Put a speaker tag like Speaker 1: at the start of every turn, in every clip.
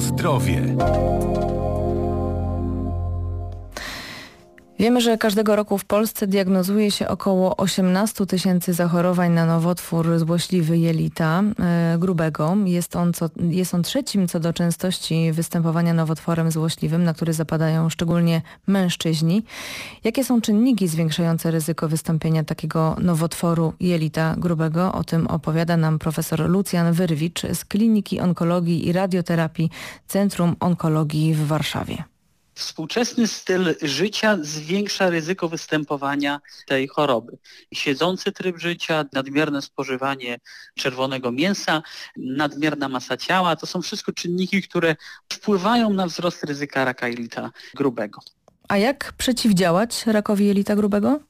Speaker 1: zdrowie.
Speaker 2: Wiemy, że każdego roku w Polsce diagnozuje się około 18 tysięcy zachorowań na nowotwór złośliwy jelita e, grubego. Jest on, co, jest on trzecim co do częstości występowania nowotworem złośliwym, na który zapadają szczególnie mężczyźni. Jakie są czynniki zwiększające ryzyko wystąpienia takiego nowotworu jelita grubego? O tym opowiada nam profesor Lucjan Wyrwicz z Kliniki Onkologii i Radioterapii Centrum Onkologii w Warszawie.
Speaker 3: Współczesny styl życia zwiększa ryzyko występowania tej choroby. Siedzący tryb życia, nadmierne spożywanie czerwonego mięsa, nadmierna masa ciała, to są wszystko czynniki, które wpływają na wzrost ryzyka raka jelita grubego.
Speaker 2: A jak przeciwdziałać rakowi jelita grubego?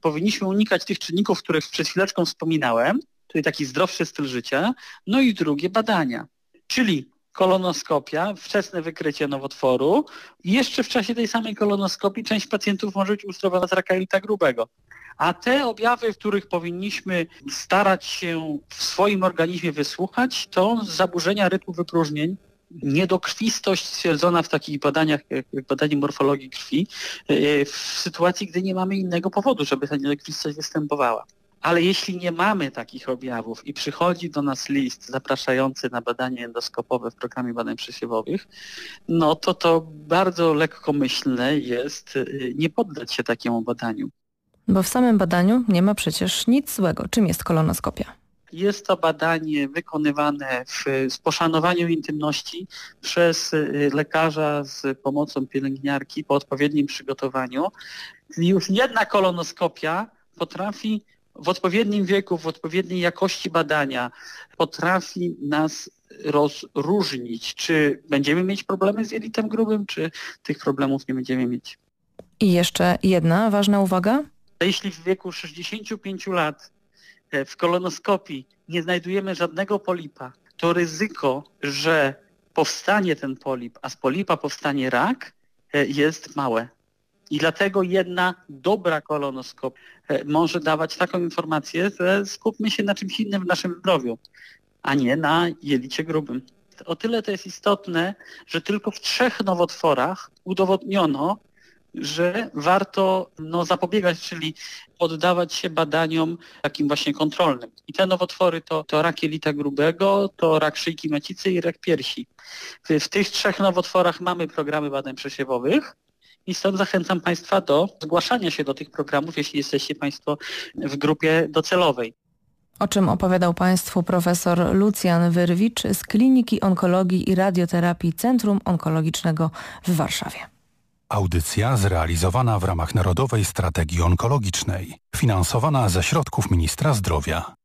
Speaker 3: Powinniśmy unikać tych czynników, których przed chwileczką wspominałem, czyli taki zdrowszy styl życia, no i drugie badania, czyli kolonoskopia, wczesne wykrycie nowotworu i jeszcze w czasie tej samej kolonoskopii część pacjentów może być uzdrowiona z raka jelita grubego. A te objawy, których powinniśmy starać się w swoim organizmie wysłuchać, to zaburzenia rytmu wypróżnień, niedokrwistość stwierdzona w takich badaniach jak badanie morfologii krwi e, w sytuacji, gdy nie mamy innego powodu, żeby ta niedokrwistość występowała. Ale jeśli nie mamy takich objawów i przychodzi do nas list zapraszający na badanie endoskopowe w programie badań przesiewowych, no to to bardzo lekkomyślne jest y, nie poddać się takiemu badaniu.
Speaker 2: Bo w samym badaniu nie ma przecież nic złego. Czym jest kolonoskopia?
Speaker 3: Jest to badanie wykonywane w, z poszanowaniem intymności przez y, lekarza z pomocą pielęgniarki po odpowiednim przygotowaniu. Już jedna kolonoskopia potrafi w odpowiednim wieku, w odpowiedniej jakości badania potrafi nas rozróżnić, czy będziemy mieć problemy z jelitem grubym, czy tych problemów nie będziemy mieć.
Speaker 2: I jeszcze jedna ważna uwaga.
Speaker 3: Jeśli w wieku 65 lat e, w kolonoskopii nie znajdujemy żadnego polipa, to ryzyko, że powstanie ten polip, a z polipa powstanie rak, e, jest małe. I dlatego jedna dobra kolonoskopia e, może dawać taką informację, że skupmy się na czymś innym w naszym zdrowiu, a nie na jelicie grubym. O tyle to jest istotne, że tylko w trzech nowotworach udowodniono, że warto no, zapobiegać, czyli poddawać się badaniom takim właśnie kontrolnym. I te nowotwory to, to rak jelita grubego, to rak szyjki macicy i rak piersi. W, w tych trzech nowotworach mamy programy badań przesiewowych, i stąd zachęcam Państwa do zgłaszania się do tych programów, jeśli jesteście Państwo w grupie docelowej.
Speaker 2: O czym opowiadał Państwu profesor Lucjan Wyrwicz z Kliniki Onkologii i Radioterapii Centrum Onkologicznego w Warszawie.
Speaker 1: Audycja zrealizowana w ramach Narodowej Strategii Onkologicznej, finansowana ze środków Ministra Zdrowia.